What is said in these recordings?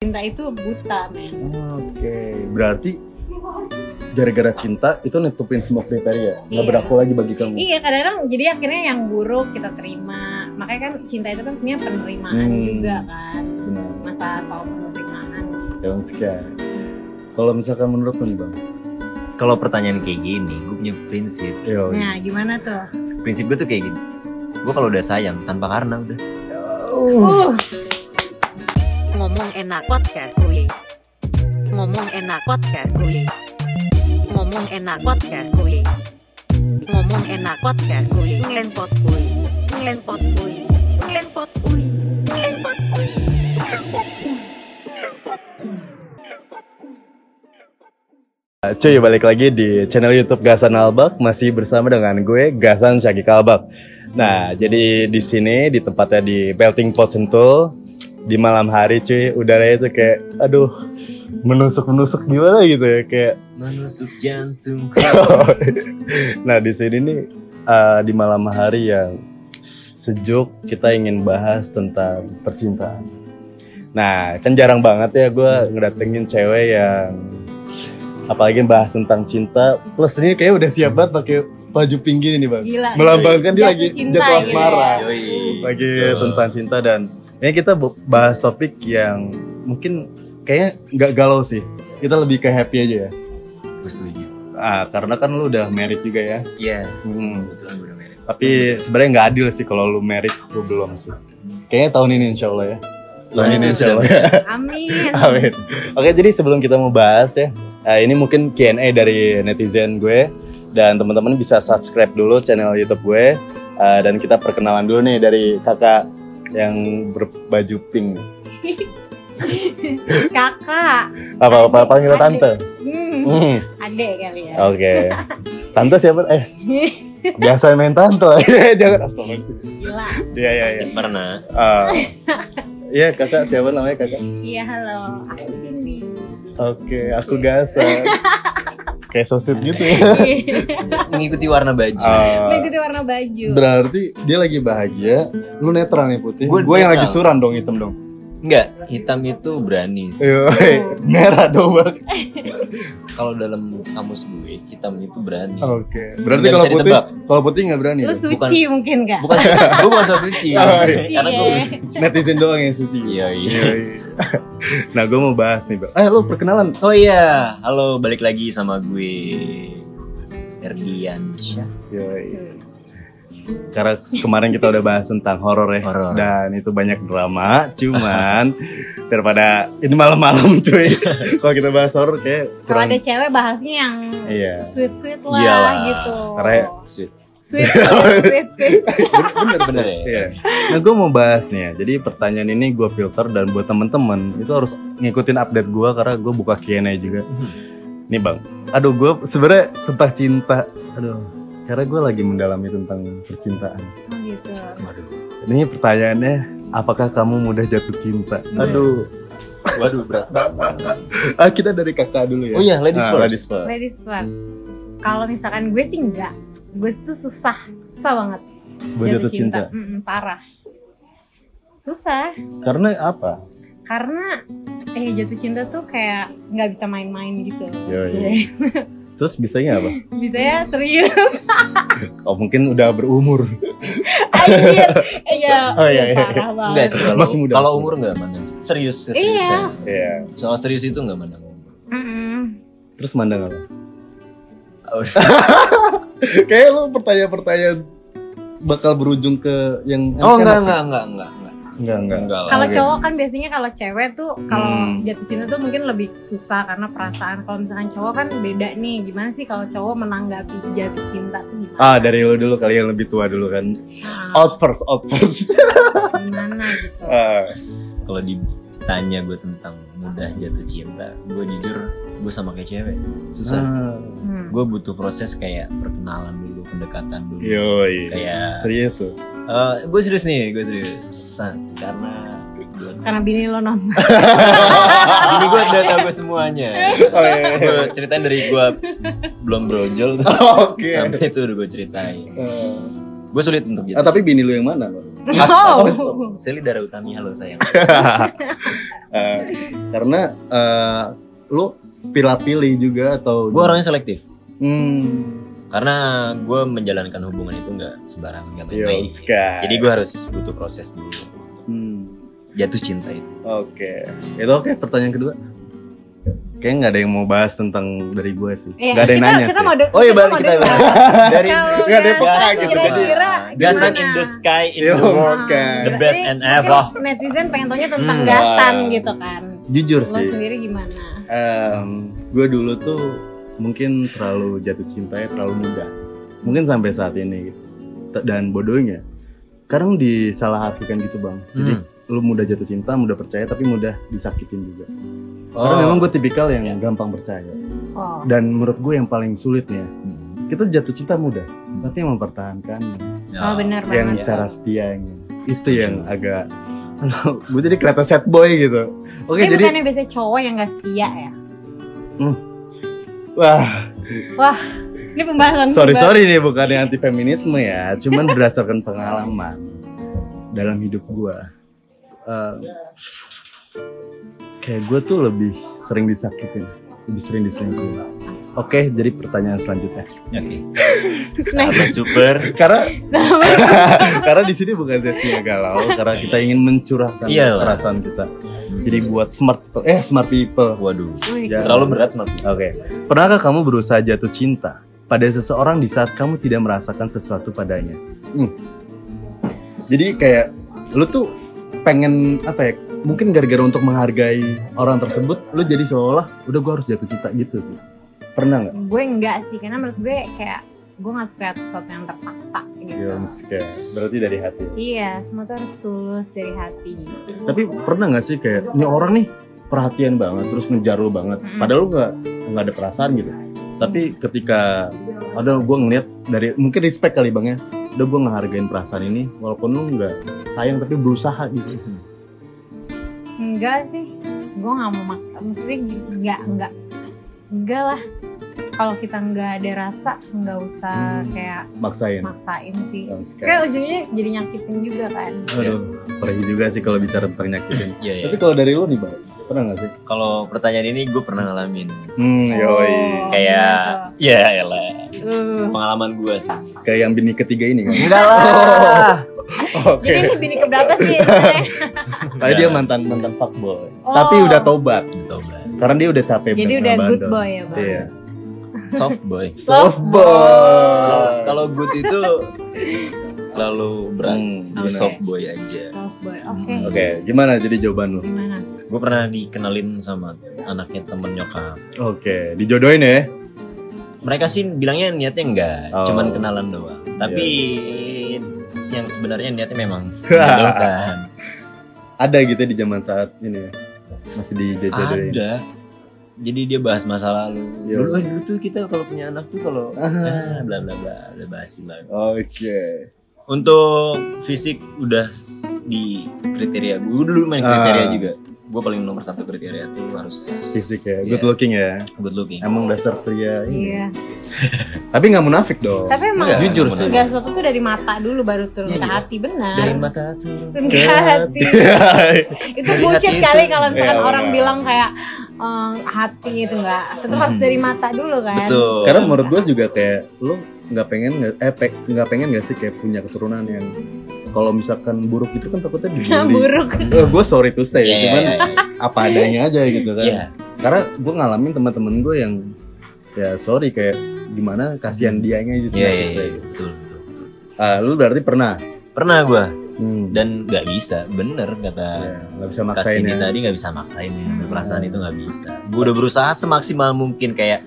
cinta itu buta men Oke, berarti gara-gara cinta itu nutupin semua kriteria, nggak Iya. berlaku lagi bagi kamu. iya kadang-kadang jadi akhirnya yang buruk kita terima makanya kan cinta itu kan sebenarnya penerimaan Hmm. juga kan Benar. masalah soal penerimaan Jangan sekali. Kalau misalkan menurut lu nih bang, Kalau pertanyaan kayak gini, gue punya prinsip. yo, nah gimana tuh Prinsip gue tuh kayak gini. Gue kalau udah sayang tanpa karena udah. uh Ngomong enak podcast kuy. Ngomong enak podcast kuy. Ngomong enak podcast kuy. Ngomong enak podcast kuy. Ngelenpot kuy. Ngelenpot kuy. Ngelenpot kuy. Ngelenpot kuy. Cuy balik lagi di channel YouTube Gasan Albak masih bersama dengan gue Gasan Syagi Kalbak. Nah jadi di sini di tempatnya di Belting Pot Sentul di malam hari cuy udaranya itu kayak aduh menusuk menusuk gimana gitu ya kayak Menusuk jantung. nah di sini nih uh, di malam hari yang sejuk kita ingin bahas tentang percintaan. Nah kan jarang banget ya gue ngedatengin cewek yang apalagi bahas tentang cinta. Plus ini kayak udah siap banget pakai baju pink gini nih bang. gila Melambangkan dia Jatuh lagi cinta jatuh asmara. ya. Yoi. Lagi tentang cinta dan ini kita bahas topik yang mungkin kayaknya nggak galau sih. Kita lebih ke happy aja ya. Gue setuju. Ah karena kan lu udah married juga ya. Iya. Hmm. Kebetulan gue udah married. Tapi sebenarnya nggak adil sih kalau lu merit lu belum sih. Kayaknya tahun ini insya Allah ya. Tahun ini ini insya Allah ya. amin Amin. Oke jadi sebelum kita mau bahas ya, eh, ini mungkin Q&A dari netizen gue dan teman-teman bisa subscribe dulu channel YouTube gue Eh, dan kita perkenalan dulu nih dari kakak yang berbaju pink. kakak Apa apa panggil tante? hmm, Hmm, adek kali ya Oke. Tante siapa? Eh, biasa main tante. Jangan astagfirullahaladzim. gila Iya iya iya. pernah. Ah. Iya kakak siapa namanya kakak? iya halo aku Cindy Oke, aku gasan. Kayak sosit gitu ya. Mengikuti warna baju. Ah, mengikuti warna baju berarti dia lagi bahagia, lu netral nih putih. Gua Gue yang lagi suram dong hitam dong. Enggak, hitam itu berani. merah dong bang. Kalau dalam kamus gue, hitam itu berani. Oke, berarti Nggak kalau putih, kalau putih nggak berani. lu suci mungkin gak Bukan, gue bukan so suci. Oh, iya. Karena gue Iya. Netizen doang yang suci. Iya, iya. Yoi. nah, gue mau bahas nih bang. Eh, lu perkenalan. Oh iya, halo balik lagi sama gue Erdian Yoi. Karena kemarin kita udah bahas tentang horor ya, Horor. dan itu banyak drama. Cuman daripada ini malam-malam cuy, kalau kita bahas horor kayak kalau kurang. ada cewek bahasnya yang Iya. sweet sweet lah Iyalah. gitu Karena- Sweet. sweet sweet sweet, sweet. Bener bener ya. Iya. Nah, gue mau bahas nih ya. Jadi pertanyaan ini gue filter dan buat temen-temen itu harus ngikutin update gue karena gue buka Q&A juga. Nih bang, aduh gue sebenarnya tentang cinta, aduh, karena gue lagi mendalami tentang percintaan. oh gitu Waduh. Ini pertanyaannya, apakah kamu mudah jatuh cinta? Aduh, Waduh berat. ah kita dari kakak dulu ya. Oh iya, ladies Nah, first. ladies first. ladies first kalau misalkan gue sih enggak gue tuh susah susah banget Buat jatuh cinta. Mm-mm, parah susah Karena apa? karena eh jatuh cinta tuh kayak nggak bisa main-main gitu Yoi. Terus bisanya apa? bisa ya serius Oh mungkin udah berumur. anjir eh ya Oh, iya, iya. banget Enggak sih kalau Masih muda, kalau umur enggak mandang. Serius Iya. seriusan. Iya. Soal serius itu enggak mandang. Mm-mm. Terus mandang apa? Oh, Kayak lu pertanyaan-pertanyaan bakal berujung ke yang Oh enggak enggak enggak enggak enggak. enggak enggak. Kalau cowok kan biasanya kalau cewek tuh kalau Hmm. jatuh cinta tuh mungkin lebih susah karena perasaan kalau misalkan cowok kan beda nih gimana sih kalau cowok menanggapi jatuh cinta tuh gimana Ah dari lu dulu kali yang lebih tua dulu kan. Nah, Out first, out first. gimana gitu Ah, Kalau ditanya gue tentang mudah jatuh cinta, gue jujur gue sama kayak cewek susah. ah. Hmm. Gue butuh proses kayak perkenalan dulu, pendekatan dulu. Yoi. Kayak Serius tuh. Eh, gue serius nih, gue serius. Karena gue karena bini lo nonton Ini gue udah tau gue semuanya. Oh, iya, iya. Gue ceritain dari gue belum brojol tuh. Oke. Sampai itu udah gue ceritain. Eh, Gue sulit untuk Ah, jatuh. tapi bini lu yang mana lo? Oh. Seli darah utami halo sayang. Eh, karena eh, lu pilih-pilih juga atau Gue orangnya selektif. hmm Karena gue menjalankan hubungan itu nggak sembarangan nggak main-main. Jadi gue harus butuh proses dulu. hmm, Jatuh cinta itu. oke itu oke pertanyaan kedua Kayaknya nggak ada yang mau bahas tentang dari gue sih. Iya, Nggak ada yang kita- nanya kita sih. mau de- Oh iya kita balik kita dengar. dari nggak ada peka gitu jadi. gasan in the sky in Yo, the world. Sky. The best and ever. Netizen pengen tanya tentang Hmm. gasan gitu kan. Jujur Lo sih. sendiri gimana? gue dulu tuh mungkin terlalu jatuh cintanya terlalu muda mungkin sampai saat ini gitu. Dan bodohnya kadang disalahartikan gitu bang jadi Hmm. lu mudah jatuh cinta mudah percaya tapi mudah disakitin juga Oh. karena memang gue tipikal yang gampang percaya Oh. dan menurut gue yang paling sulitnya Hmm. kita jatuh cinta mudah tapi yang mempertahankan Oh, benar yang banget. cara setianya itu yang agak gue jadi kelihatan sad boy gitu oke Tapi jadi bukannya biasanya cowok yang gak setia ya? Wah Wah, ini pembahasan sorry baru. sorry nih bukan anti feminisme ya cuman berdasarkan pengalaman dalam hidup gua Eh, kayak gue tuh lebih sering disakitin lebih sering diselingkuhin oke jadi pertanyaan selanjutnya Oke. Sahabat super. karena karena di sini bukan sesinya galau karena kita ingin mencurahkan Iyalah. perasaan kita jadi buat smart people eh smart people Waduh. Jangan. Terlalu berat sama Oke, pernahkah kamu berusaha jatuh cinta pada seseorang di saat kamu tidak merasakan sesuatu padanya? Hmm. Jadi kayak lu tuh pengen apa ya? Mungkin gara-gara untuk menghargai orang tersebut, lu jadi seolah udah gua harus jatuh cinta gitu sih. Pernah nggak? gue enggak sih karena menurut gue kayak gue nggak suka sesuatu yang terpaksa gitu Yonska, berarti dari hati. iya semua tuh harus tulus dari hati Tapi pernah nggak sih kayak ini orang nih perhatian banget, terus ngejar lu banget, Mm-mm. padahal lu nggak nggak ada perasaan gitu. Tapi ketika ada gue ngeliat dari mungkin respect kali bang ya, udah gue ngehargain perasaan ini, walaupun lu nggak sayang tapi berusaha gitu. enggak sih gue nggak mau maksa maksudnya enggak enggak enggak lah kalau kita nggak ada rasa nggak usah Hmm. kayak Maksain. maksain sih Yonska. kayak ujungnya jadi nyakitin juga kan Aduh, perih juga sih kalau bicara tentang nyakitin. Iya ya. Tapi kalau dari lu nih bang, pernah nggak sih? Kalau pertanyaan ini gue pernah ngalamin. Hmm, yoi. Oh, Kayak ya elah. Uh, Pengalaman gue sih. Kayak yang bini ketiga ini kan? Enggak lah. Oke. jadi ini bini keberapa sih? Tadi dia mantan mantan fuckboy. Oh. Tapi udah tobat. Tobat. Karena dia udah capek jadi udah good boy ya bang Iya. Soft boy. Soft boy. Kalau good itu terlalu berat. Hmm, benar. soft boy aja. soft boy oke Oke, gimana jadi jawaban lu? gimana Gue pernah dikenalin sama anaknya temen nyokap. Oke, dijodohin ya. Mereka sih bilangnya niatnya enggak, Oh. cuman kenalan doang. Tapi yang sebenarnya niatnya memang menjodohkan. Ada gitu di zaman saat ini ya. Masih dijodohin. Ada. Jadi dia bahas masa lalu. Iya. Dulu, eh, dulu tuh kita kalau punya anak tuh kalau Ah. bla bla bla udah lah. Oke. Untuk fisik udah di kriteria gue dulu main kriteria Ah. juga. Gue paling nomor satu kriteria tuh harus Fisik ya, Iya. good looking ya. good looking. Emang dasar pria ini. iya Tapi nggak munafik dong. tapi emang jujur sih. segala sesuatu tuh dari mata dulu baru turun Iya, ke iya. hati benar Dari mata turun ke hati itu Dari bullshit hati kali itu. kalau misalkan Iya, orang bilang kayak eh, hati itu enggak tetap harus dari mata dulu kan Betul. Karena menurut gue juga kayak lu nggak pengen nggak eh pe- nggak pengen nggak sih kayak punya keturunan yang kalau misalkan buruk itu kan takutnya dibully. buruk gue sorry to say, Iya, iya, cuman iya, iya. apa adanya aja gitu kan. Iya. Karena gue ngalamin teman-teman gue yang ya sorry kayak gimana kasihan dianya aja sih iya, maksudnya iya. gitu. Betul, betul, betul. Ah, lu berarti pernah Pernah gue hmm. dan nggak bisa, bener kata ya, nggak bisa maksain ya. tadi nggak bisa maksain ya, ada perasaan itu nggak bisa. Gue udah berusaha semaksimal mungkin kayak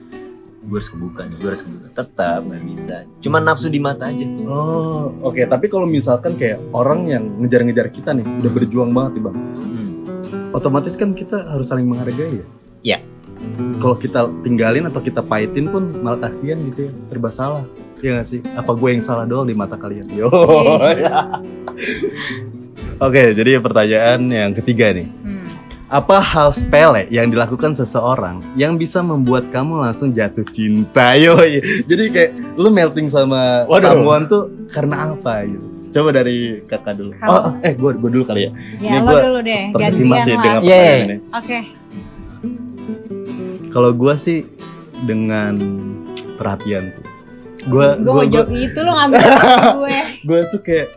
gue harus kebuka nih, gue harus kebuka. Tetap nggak bisa. Cuma nafsu di mata aja. Oh, oke. Tapi kalau misalkan kayak orang yang ngejar-ngejar kita nih, udah berjuang banget nih bang. Hmm. Otomatis kan kita harus saling menghargai ya. Iya. Kalau kita tinggalin atau kita pahitin pun malah kasihan gitu ya, serba salah. Iya gak sih? Apa gue yang salah doang di mata kalian? Yo. Iya. Oke, jadi pertanyaan yang ketiga nih. Hmm. Apa hal sepele yang dilakukan seseorang yang bisa membuat kamu langsung jatuh cinta? Yoi. Jadi kayak lu melting sama Waduh. someone tuh karena apa gitu? Coba dari kakak dulu. Kalau- Oh, eh gue gue dulu kali ya. Ya Ini lo dulu deh, gantian sih lah. dengan pertanyaan ini. Oke. Kalau gue sih dengan perhatian sih. Gue Gue mau jawab itu lo ngambil gue. gue tuh kayak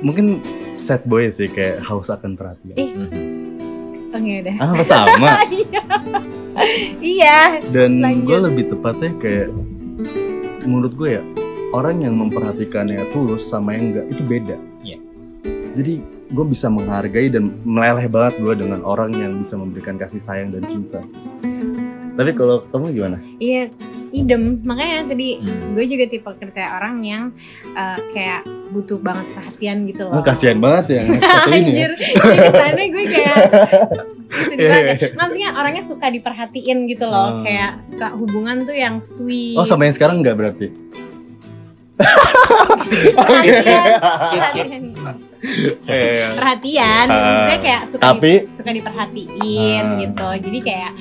mungkin sad boy sih kayak haus akan perhatian. Ih. Mhm. Oke udah. Ah, apa sama? Iya. Dan Lanjut. gue lebih tepatnya kayak menurut gue ya orang yang memperhatikannya tulus sama yang enggak itu beda. Iya. Jadi gue bisa menghargai dan meleleh banget gue dengan orang yang bisa memberikan kasih sayang dan cinta. Tapi kalau kamu gimana? Iya, idem. Makanya tadi Hmm. gue juga tipe kayak orang yang eh, kayak butuh banget perhatian gitu loh. Oh, kasihan banget ya satu ini ya. Anjir, jadi kesannya gue kayak gitu Iya, gimana? iya. Maksudnya orangnya suka diperhatiin gitu loh, Oh. kayak suka hubungan tuh yang sweet. Oh sama yang sekarang enggak berarti? skip. perhatian, perhatian. Ah. Kayak suka tapi di- suka diperhatiin Ah. gitu. Jadi kayak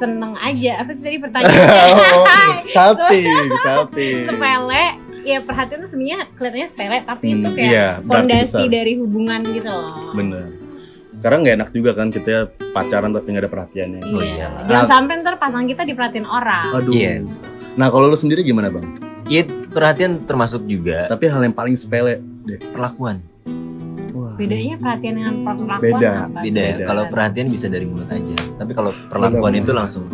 seneng aja. Apa sih tadi pertanyaannya? oh, salting, salting. sepele. Ya perhatian tuh sebenarnya kelihatannya sepele, tapi itu Hmm, kayak iya, fondasi besar. dari hubungan gitu loh. Bener. Karena nggak enak juga kan kita pacaran tapi nggak ada perhatiannya. Oh, Iya. Jangan sampai ntar pasangan kita diperhatiin orang. Aduh. Iya. Nah kalau lu sendiri gimana bang? Iya perhatian termasuk juga Tapi hal yang paling sepele deh. perlakuan. Bedanya perhatian dengan perlakuan Beda. apa? Beda ya. Beda. Kalau perhatian bisa dari mulut aja. Tapi kalau perlakuan itu langsung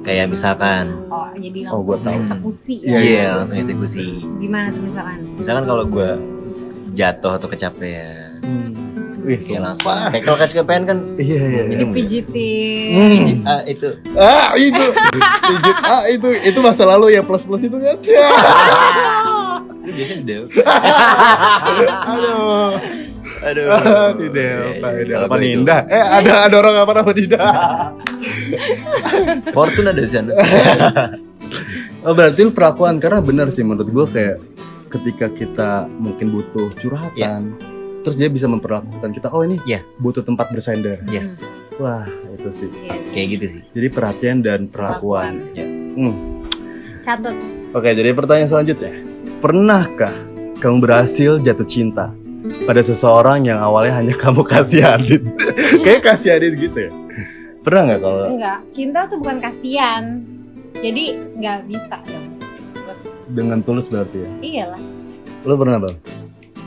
kayak misalkan Oh, jadi Oh, langsung gua tahu. eksekusi Iya, ya. iya langsung eksekusi. Gimana tuh misalkan? Misalkan kalau gue jatuh atau kecapean, Hmm. Wih, kayak langsung. Kayak kalau kecapean kan Iya iya. iya. minum. Pijitin. Hmm. Ah, itu Ah itu, pijit ah itu itu masa lalu ya plus plus itu kan. Ya. itu biasanya Delta. Aduh. Aduh. Ah, di Delta, di Kalau Delta gua itu, Ninda. Eh ada ada orang apa nama Ninda? Fortune ada di sana. Oh berarti lu perlakuan karena benar sih menurut gua kayak ketika kita mungkin butuh curhatan, terus dia bisa memperlakukan kita. Oh ini Iya. butuh tempat bersender. Yes, Wah itu sih. Sih. kayak gitu sih. Jadi perhatian dan perlakuan. Ya. Hmm. Catat. Oke, jadi pertanyaan selanjutnya. Pernahkah kamu berhasil jatuh cinta pada seseorang yang awalnya hanya kamu kasihanin? Kayak kasihanin gitu ya. Pernah nggak kalau Enggak, cinta tuh bukan kasihan. Jadi nggak bisa dong. dengan tulus berarti ya? Iyalah. Lo pernah bang?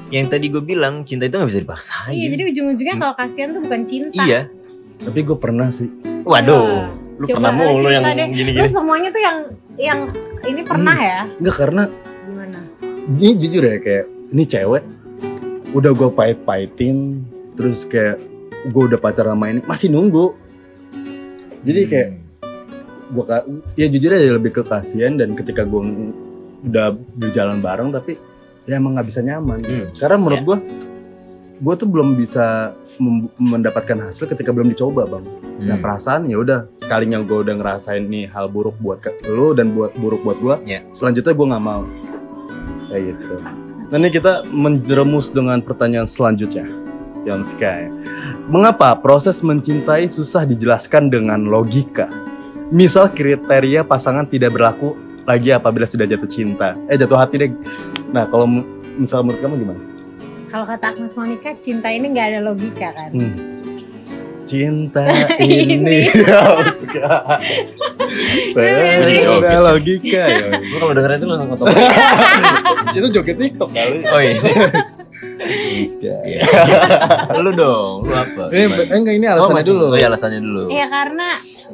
Yang tadi gue bilang cinta itu nggak bisa dipaksain. Iya, jadi ujung-ujungnya kalau kasihan tuh bukan cinta. Iya. Tapi gue pernah sih. Waduh. Lu Coba pernah mulu yang. Lu gini-gini. semuanya tuh yang yang ini pernah Hmm. ya? Enggak karena Gimana? ini jujur ya kayak ini cewek udah gue pahit-pahitin terus kayak gue udah pacaran sama ini masih nunggu. Jadi kayak gue ya jujur aja lebih ke kasihan dan ketika gue udah berjalan bareng tapi ya emang nggak bisa nyaman gitu. Hmm. karena menurut gue gue tuh belum bisa mendapatkan hasil ketika belum dicoba bang Hmm. nah perasaan ya udah sekalinya gue udah ngerasain nih hal buruk buat ke- lu dan buat buruk buat gue Ya. selanjutnya gue nggak mau kayak gitu nah ini kita menjerumus dengan pertanyaan selanjutnya. Yang Sky. Mengapa proses mencintai susah dijelaskan dengan logika? Misal kriteria pasangan tidak berlaku lagi apabila sudah jatuh cinta. Eh jatuh hati deh. Nah kalau misal menurut kamu gimana? Kalau kata Agnes Monica, cinta ini nggak ada logika kan? Hmm. Cinta Ini. ini ada logika ya. Gue kalau dengerin itu langsung ngotot. Itu joget TikTok kali. Oh iya. Ya. Iya. lu dong, lu apa? Eh, Gimana? eh, enggak ini Oh, alasannya dulu. Oh iya alasannya dulu. Iya karena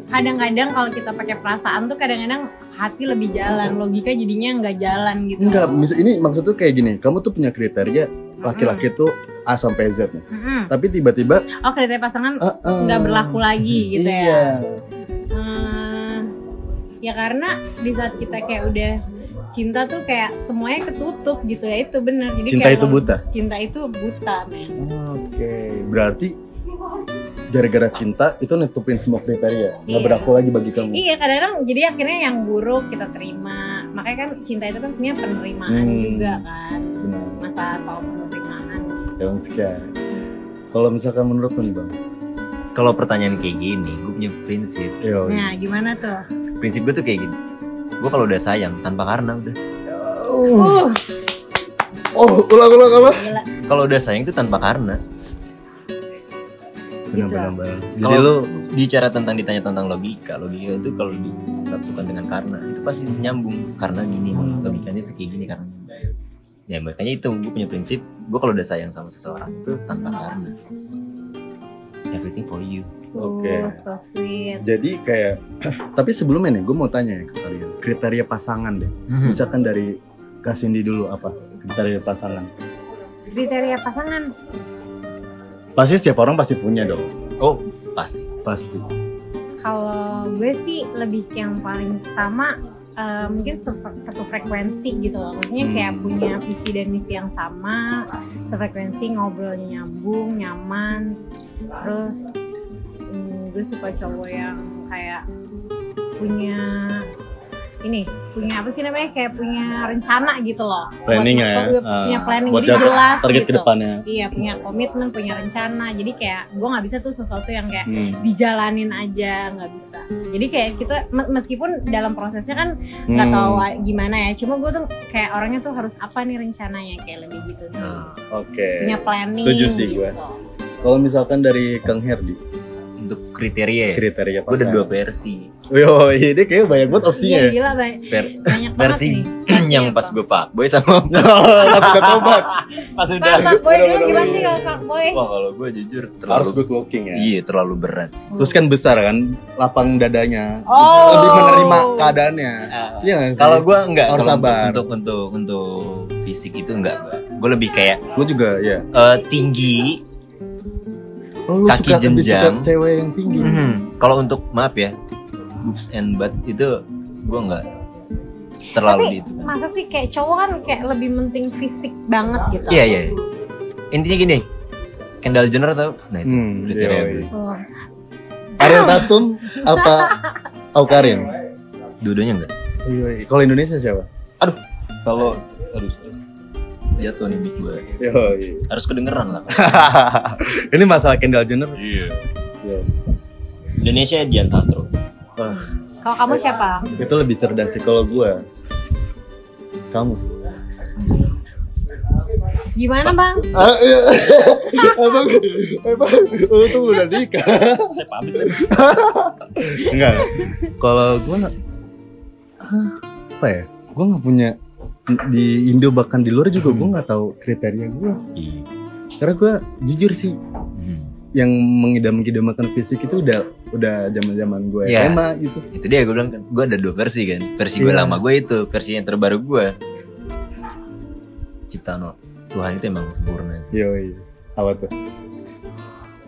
kadang-kadang kalau kita pakai perasaan tuh kadang-kadang hati lebih jalan, logika jadinya nggak jalan gitu. Enggak, ini maksudnya kayak gini. Kamu tuh punya kriteria laki-laki tuh A sampai Z nih. Mm-mm. Tapi tiba-tiba Oh kriteria pasangan eh, eh, nggak berlaku lagi gitu iya. ya? Hmm, ya karena di saat kita kayak udah cinta tuh kayak semuanya ketutup gitu ya itu bener. Jadi Cinta kayak itu buta. Cinta itu buta men. Oke, berarti gara-gara cinta itu nutupin semua kriteria. Nggak Iya. berlaku lagi bagi kamu. Iya kadang-kadang jadi akhirnya yang buruk kita terima. Makanya kan cinta itu kan sebenarnya penerimaan Hmm. juga kan. Benar. Masalah soal Daun sekali. Kalau misalkan menurut lu nih bang, Kalau pertanyaan kayak gini, gue punya prinsip. yo, Nah, gimana tuh? Prinsip gue tuh kayak gini. Gue kalau udah sayang tanpa karena udah. Uh, oh ulang ulang apa? Kalau udah sayang itu tanpa karena. Benar-benar bang. Jadi Kalau lu bicara tentang ditanya tentang logika, logika itu kalau disatukan dengan karena itu pasti nyambung karena gini nih logikanya itu kayak gini karena ya makanya itu gue punya prinsip gue kalau udah sayang sama seseorang itu tanpa karena everything for you Oke. Uh, so sweet. jadi kayak tapi sebelumnya nih gue mau tanya ya ke kalian kriteria pasangan deh. Hmm. Misalkan dari Kak Cindy dulu apa kriteria pasangan? Kriteria pasangan. Pasti setiap orang pasti punya dong. oh pasti Pasti. Kalau gue sih lebih yang paling pertama eh, mungkin satu frekuensi gitu loh. Maksudnya kayak Hmm. punya visi dan misi yang sama, sefrekuensi ngobrolnya nyambung, nyaman. Terus hmm, gue suka cowok yang kayak punya ini punya apa sih namanya kayak punya rencana gitu loh Planning Buat- ya. buat- punya Ah, planning buat jadi jelas Target gitu ke depannya. iya punya komitmen punya rencana jadi kayak gue nggak bisa tuh sesuatu yang kayak Hmm. dijalanin aja nggak bisa jadi kayak kita me- meskipun dalam prosesnya kan nggak Hmm. tahu gimana ya cuma gue tuh kayak orangnya tuh harus apa nih rencananya kayak lebih gitu sih Nah, Oke. punya planning Setuju sih gitu. gue. Kalau misalkan dari Kang Herdi untuk kriteria ya kriteria gue ada dua versi Yo, ini kayak banyak banget opsinya Iya ya. gila banyak, Ver- banyak banget versi nih. Versi yang apa? pas gue fuckboy sama Pas udah tobat. pas Pak, Pak Boy dulu gimana sih kalau Pak Boy? wah kalau gue jujur Harus terlalu good looking ya. iya terlalu berat sih Terus kan besar kan, lapang dadanya. Oh. Lebih menerima keadaannya. Iya nggak sih? kalau gue enggak Harus sabar. untuk untuk untuk fisik itu enggak gue lebih kayak Gue juga ya. eh, tinggi Oh, lu Kaki suka jenjang. cewek yang tinggi. Mhm. kalau untuk maaf ya boobs and butt itu gue enggak terlalu Tapi di itu kan. masa sih kayak cowok kan kayak lebih penting fisik banget gitu. iya iya intinya gini Kendall Jenner tau nah itu Hmm, kriteria iya, gue iya. Oh. Ariel Tatum apa Aukarin? dua-duanya enggak Iya, Kalau Indonesia siapa? kalau aduh jatuh nih mic gue iya. harus kedengeran lah Ini masalah Kendall Jenner. iya Iya. Indonesia Dian Sastro Kalau kamu siapa? itu lebih cerdas sih kalau gue. Kamu sih. Gimana bang? Ah, iya. emang, emang, untung udah nikah. saya pamit Enggak. Kalau gue apa ya? Gue nggak punya di Indo bahkan di luar juga gue nggak tahu kriteria gue. Iya. Karena gue jujur sih Hmm. yang mengidam-idamakan fisik itu udah udah zaman-zaman gue Iya. SMA gitu. itu dia gue bilang kan gue ada dua versi kan versi gue Iya. lama gue itu versi yang terbaru gue ciptaan Tuhan itu emang sempurna sih. Yoi. Apa tuh?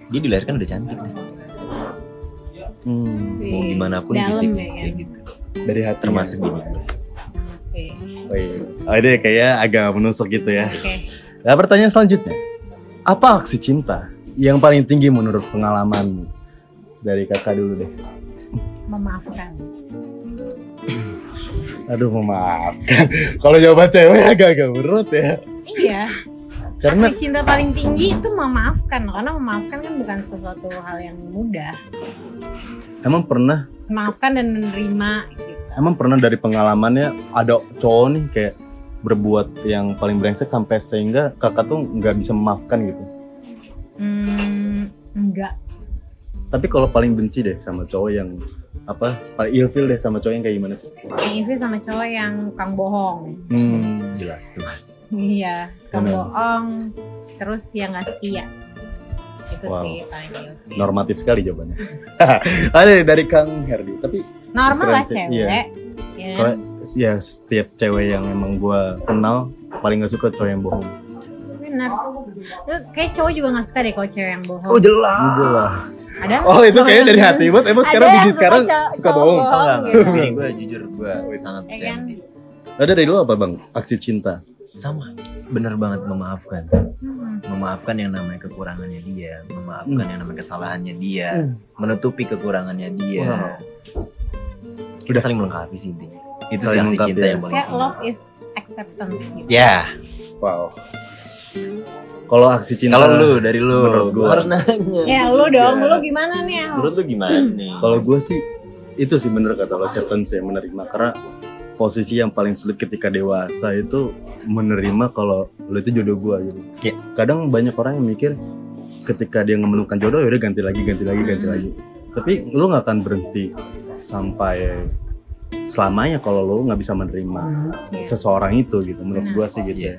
dia dilahirkan udah cantik deh. Hmm, mau gimana pun Dalam fisik ya kan? kayak gitu dari hati. termasuk gini Oke. Oh, iya. oh ini kayaknya agak menusuk gitu ya. Oke. Nah pertanyaan selanjutnya. Apa aksi cinta yang paling tinggi menurut pengalamanmu? Dari kakak dulu deh. Memaafkan. Aduh memaafkan. Kalau jawaban cewek agak-agak berat ya. Iya. Karena Arti cinta paling tinggi itu memaafkan karena memaafkan kan bukan sesuatu hal yang mudah. emang pernah, Memaafkan dan menerima gitu. emang pernah dari pengalamannya ada cowok nih kayak berbuat yang paling brengsek sampai sehingga kakak tuh nggak bisa memaafkan gitu. Hmm, enggak. Tapi kalau paling benci deh sama cowok yang apa paling ilfil deh sama cowok yang kayak gimana sih? Yang itu sama cowok yang kang bohong. Hmm. jelas tuh pasti Iya, kang bohong. Terus yang nggak setia. Itu Wow. sih paling ilfil. Normatif sekali jawabannya. ada dari Kang Herdi. Tapi Normal lah cewek. iya. Ya. kalau ya setiap cewek yang emang gua kenal paling gak suka cowok yang bohong. Benar. Kayak cowok juga gak suka deh kalau cewek yang bohong. jelas Jelas. Ada Oh itu kayaknya dari hati buat emang sekarang biji sekarang suka bohong. bohong. enggak gitu. ini gue jujur gue sangat Ya percaya kan? Ada dari lu apa bang? Aksi cinta. sama bener banget memaafkan Hmm. memaafkan yang namanya kekurangannya dia memaafkan yang namanya kesalahannya dia Hmm. menutupi kekurangannya dia Wow. udah saling melengkapi sih intinya itu sih Saling aksi cinta ya. yang paling Kayak love is acceptance gitu. ya Wow. Kalau aksi cinta Kalau lu dari lu, Menurut gua. harus nanya. Ya lu dong, Ya. lu gimana nih? Al? Menurut lu gimana nih? Kalau gue sih itu sih bener kata lo acceptance ya menerima karena posisi yang paling sulit ketika dewasa itu menerima kalau lo itu jodoh gue gitu. Iya. Kadang banyak orang yang mikir ketika dia menemukan jodoh ya udah ganti lagi ganti lagi ganti Hmm. lagi. Tapi lo nggak akan berhenti sampai selamanya kalau lo nggak bisa menerima Iya. seseorang itu gitu. Menurut gue sih gitu. Iya.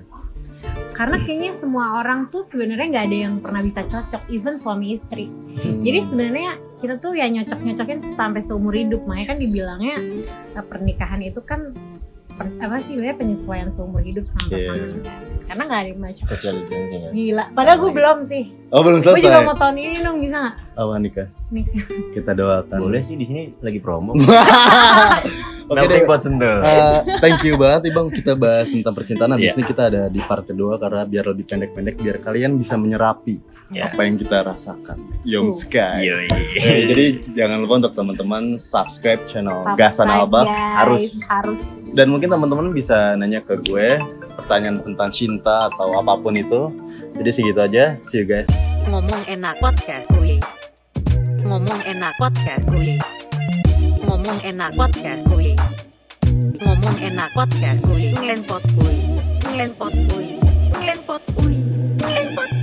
Ya. Karena kayaknya semua orang tuh sebenarnya nggak ada yang pernah bisa cocok, even suami istri. Hmm. Jadi sebenarnya kita tuh ya nyocok nyocokin sampai seumur hidup. Makanya kan dibilangnya eh, pernikahan itu kan per- apa sih sebenarnya penyesuaian seumur hidup sama Iya. pasangan. Karena nggak ada yang macam Social distancing ya. gila. Padahal gue belum sih. Oh belum Gue juga selesai. mau tahun ini dong bisa nggak? Apa nikah? Nikah. Kita doakan. Boleh sih di sini lagi promo. Oke Melting deh. pot sendal. Eh, thank you banget nih bang kita bahas tentang percintaan habis Iya. ini kita ada di part kedua karena biar lebih pendek-pendek biar kalian bisa menyerapi Ya. apa yang kita rasakan Young Uh. Sky Yoi. Eh, jadi jangan lupa untuk teman-teman subscribe channel Gasan Subscribe, Albak guys. harus harus dan mungkin teman-teman bisa nanya ke gue pertanyaan tentang cinta atau apa pun itu jadi segitu aja see you guys Ngomong enak podcast kuy. Ngomong enak podcast kuy. Ngomong enak podcast kuy. Ngomong enak podcast kuy. Ngelenpot kuy. Ngelenpot kuy. Ngelenpot kuy. Ngelenpot